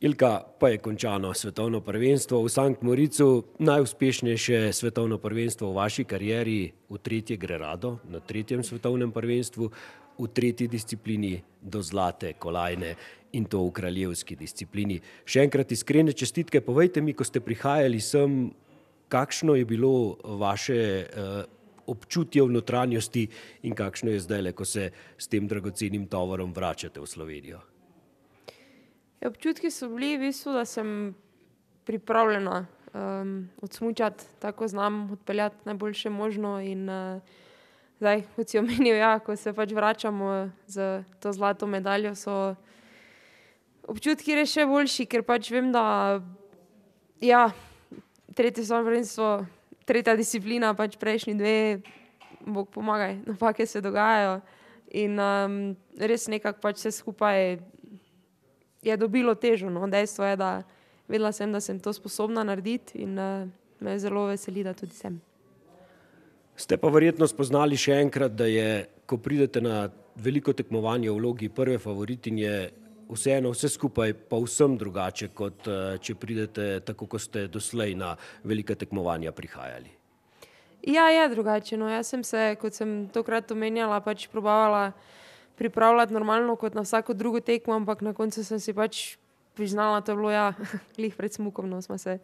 Ilka pa je končano svetovno prvenstvo v Sankt Moricu, najuspešnejše svetovno prvenstvo v vaši karieri, v tretje gre rado, na tretjem svetovnem prvenstvu, v tretji disciplini do zlate kolajne in to v kraljevski disciplini. Še enkrat iskrene čestitke, povejte mi, ko ste prihajali sem, kakšno je bilo vaše občutje v notranjosti in kakšno je zdajle, ko se s tem dragocenim tovorom vračate v Slovenijo? Ja, občutki so bili v bistvu, da sem pripravljena odsmučati, tako ko znam odpeljati najboljše možno in zdaj, kot si omenil, ja, ko se pač vračamo s to zlato medaljo, so občutki res še boljši, ker pač vem, da ja, tretje svetovno prvenstvo, tretja disciplina, pač prejšnji dve, bog pomagaj, napake se dogajajo. In res nekako pač vse skupaj je dobilo težo, no, dejstvo je, da vedela sem, da sem to sposobna narediti, in me zelo veseli, da tudi sem. Ste pa verjetno spoznali še enkrat, da je, ko pridete na veliko tekmovanje v vlogi prve favoritinje, vseeno vse skupaj povsem drugače, kot če pridete tako, ko ste doslej na velika tekmovanja prihajali. Ja, je drugače, no, jaz sem se, kot sem tokrat omenjala, pač probavala pripravljati normalno kot na vsako drugo tekmo, ampak na koncu sem si pač priznala, to je bilo, ja, glih pred smukom, no, sva se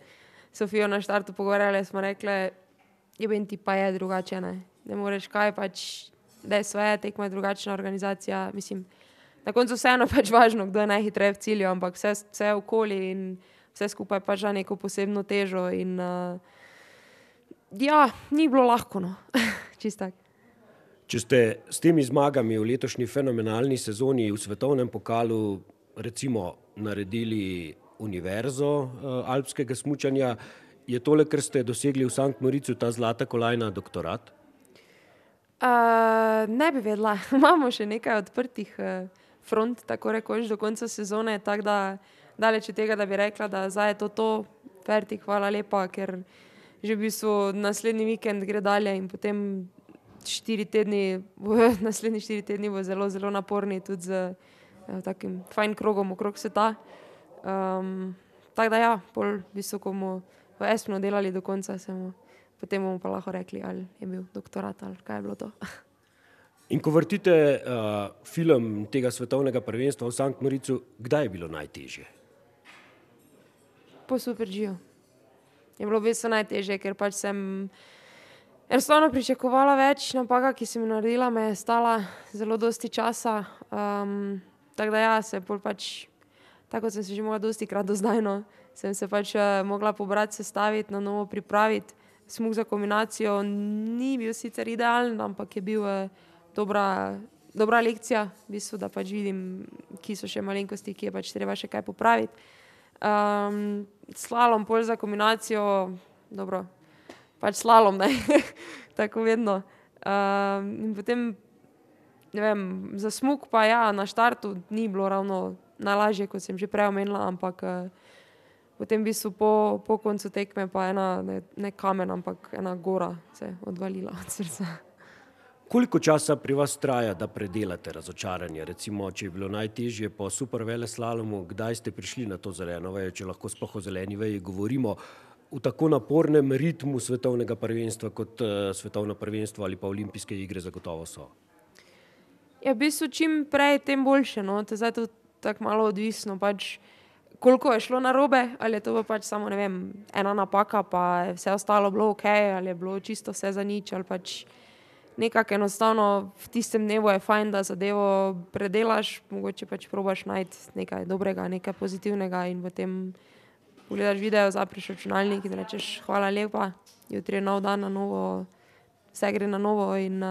s Sofijo na štartu pogovarjale, smo rekle: "Jebem ti, pa je drugače, ne. Ne moreš kaj pač, dejstvo je, tekma je drugačna organizacija, mislim, na koncu vseeno pač važno, kdo je najhitreje v cilju, ampak vse, vse okoli in vse skupaj pač da neko posebno težo in ja, ni bilo lahko, no, čisto tako. Če ste s temi zmagami v letošnji fenomenalni sezoni v svetovnem pokalu recimo naredili univerzo alpskega smučanja, je tole, kar ste dosegli v Sankt Moricu, ta zlata kolajna, doktorat? ne bi vedela, imamo še nekaj odprtih front, tako rekoč do konca sezone, tako da daleč od tega, da bi rekla, da zdaj je to to, fertik, hvala lepa, ker že v bistvu naslednji vikend gre dalje in potem štiri tedni naslednji štiri tedni bojo zelo, zelo naporni, tudi s takim fajn krogom okrog sveta. tako da ja, pol v bistvu, ko bomo v Aspnu delali do konca, se bomo, potem bomo pa lahko rekli, ali je bil doktorat ali kaj je bilo to. In ko vrtite film tega svetovnega prvenstva v Sankt Moricu, kdaj je bilo najtežje? Po super G-ju. Je bilo v bistvu najtežje, ker pač sem enostavno pričakovala več, napaka, ki sem jo naredila, me je stala zelo dosti časa, tako da ja, se pol pač, tako kot sem se že mogla dostikrat do zdaj, no, sem se pač mogla pobrati, sestaviti, na novo pripraviti. Smuk za kombinacijo ni bil sicer idealen, ampak je bil dobra, dobra lekcija, v bistvu, da pač vidim, kje so še malenkosti, kje je pač treba še kaj popraviti. slalom pol za kombinacijo, dobro, pač slalom, ne, tako ko vedno. in potem, ne vem, za smuk pa ja, na štartu ni bilo ravno najlažje, kot sem že prej omenila, ampak potem v bistvu po, po koncu tekme pa ena, ne, ne kamen, ampak ena gora se je odvalila od srca. Koliko časa pri vas traja, da predelate razočaranje, recimo, če je bilo najtežje po superveleslalomu, kdaj ste prišli na to zeleno vejo, če lahko sploh o zeleni veji govorimo, v tako napornem ritmu svetovnega prvenstva, kot svetovno prvenstvo ali pa olimpijske igre zagotovo so? Ja, v bistvu čim prej, tem boljše, no, zdaj tudi tako malo odvisno pač, koliko je šlo narobe, ali je to pač samo, vem, ena napaka pa je vse ostalo bilo okej ali je bilo čisto vse zanič ali pač nekako enostavno v tistem dnevu je fajn, da zadevo predelaš, mogoče pač probaš najti nekaj dobrega, nekaj pozitivnega in potem pogledaš video, zapreš računalnik in rečeš: "Hvala lepa, jutri je nov dan, na novo, vse gre na novo in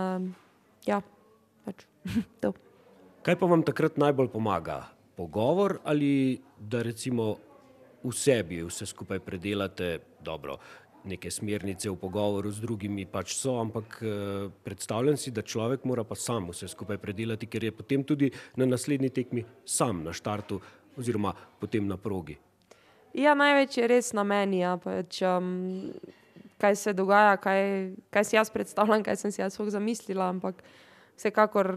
ja, pač to." Kaj pa vam takrat najbolj pomaga? Pogovor ali da recimo v sebi vse skupaj predelate, dobro, neke smernice v pogovoru z drugimi pač so, ampak predstavljam si, da človek mora pa sam vse skupaj predelati, ker je potem tudi na naslednji tekmi sam na štartu oziroma potem na progi. Ja, največ je res na meni, ja, pač kaj se dogaja, kaj, kaj si jaz predstavljam, kaj sem si jaz zamislila, ampak vsekakor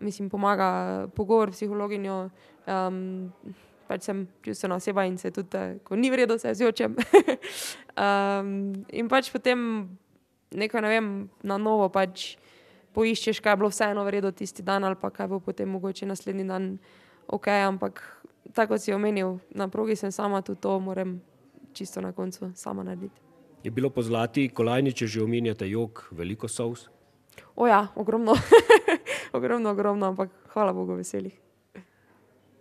mislim, pomaga pogovor s psihologinjo, pač sem čustvena oseba in se tudi, uh, ko ni vredno, se zjočem. um, in pač potem nekaj, ne vem, na novo pač poiščeš, kaj je bilo vseeno vredno tisti dan ali pa kaj bo potem mogoče naslednji dan ok, ampak tako si omenil, na progi sem sama, tudi to moram čisto na koncu sama narediti. Je bilo po zlati kolajni, če že omenjate jog, veliko sous? O ja, ogromno. ogromno, ogromno, ampak hvala Bogu veselih.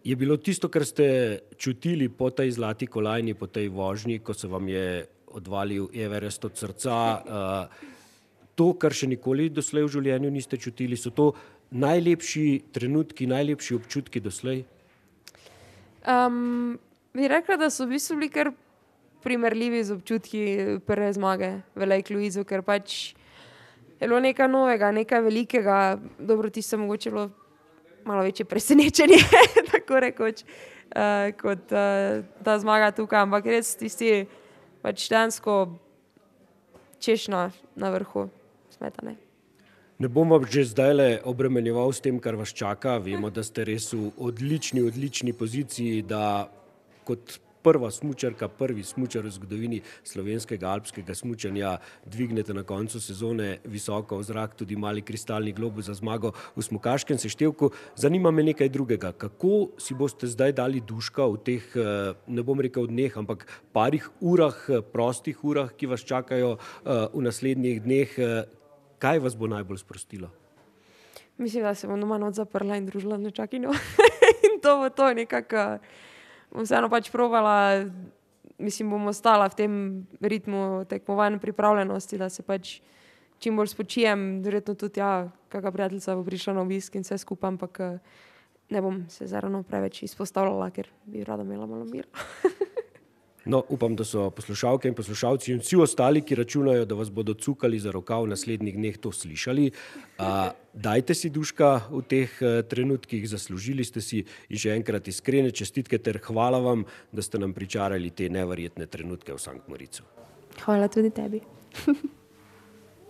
Je bilo tisto, kar ste čutili po tej zlati kolajni, po tej vožnji, ko se vam je odvalil Everest od srca, uh, to, kar še nikoli doslej v življenju niste čutili, so to najlepši trenutki, najlepši občutki doslej? Um, bi rekla, da so v bistvu bili kar primerljivi z občutki prve zmage v Lake Louisu, ker pač je bilo nekaj novega, nekaj velikega, dobro, ti se mogoče bilo malo večje presenečenje, tako rekoč, uh, kot uh, ta zmaga tukaj, ampak res tisti pač dansko češnja na vrhu smetane. Ne bom vam že zdaj le obremenjeval s tem, kar vas čaka. Vemo, da ste res v odlični, odlični poziciji, da kot prva smočarka, prvi smočar v zgodovini slovenskega alpskega smočanja, dvignete na koncu sezone visoko v zrak tudi mali kristalni globus za zmago v smokaškem seštevku. Zanima me nekaj drugega. Kako si boste zdaj dali duška v teh, eh, ne bom rekel dneh, ampak parih urah, eh, prostih urah, ki vas čakajo eh, v naslednjih dneh? Kaj vas bo najbolj sprostilo? Mislim, da se bom doma noč zaprla in družila z nečakinjo. in to bo to nekako bom vseeno pač provala, mislim, bom ostala v tem ritmu tekmovanja, pripravljenosti, da se pač čim bolj spočijem, verjetno tudi ja, kakšna prijateljica bo prišla na obisk in vse skupaj, ampak ne bom se zarano preveč izpostavljala, ker bi rada imela malo mira. No, upam, da so poslušalke in poslušalci in vsi ostali, ki računajo, da vas bodo cukali za rokav v naslednjih dneh, to slišali. A, dajte si duška v teh uh, trenutkih, zaslužili ste si in še enkrat iskrene čestitke ter hvala vam, da ste nam pričarali te neverjetne trenutke v Sankt Moricu. Hvala tudi tebi.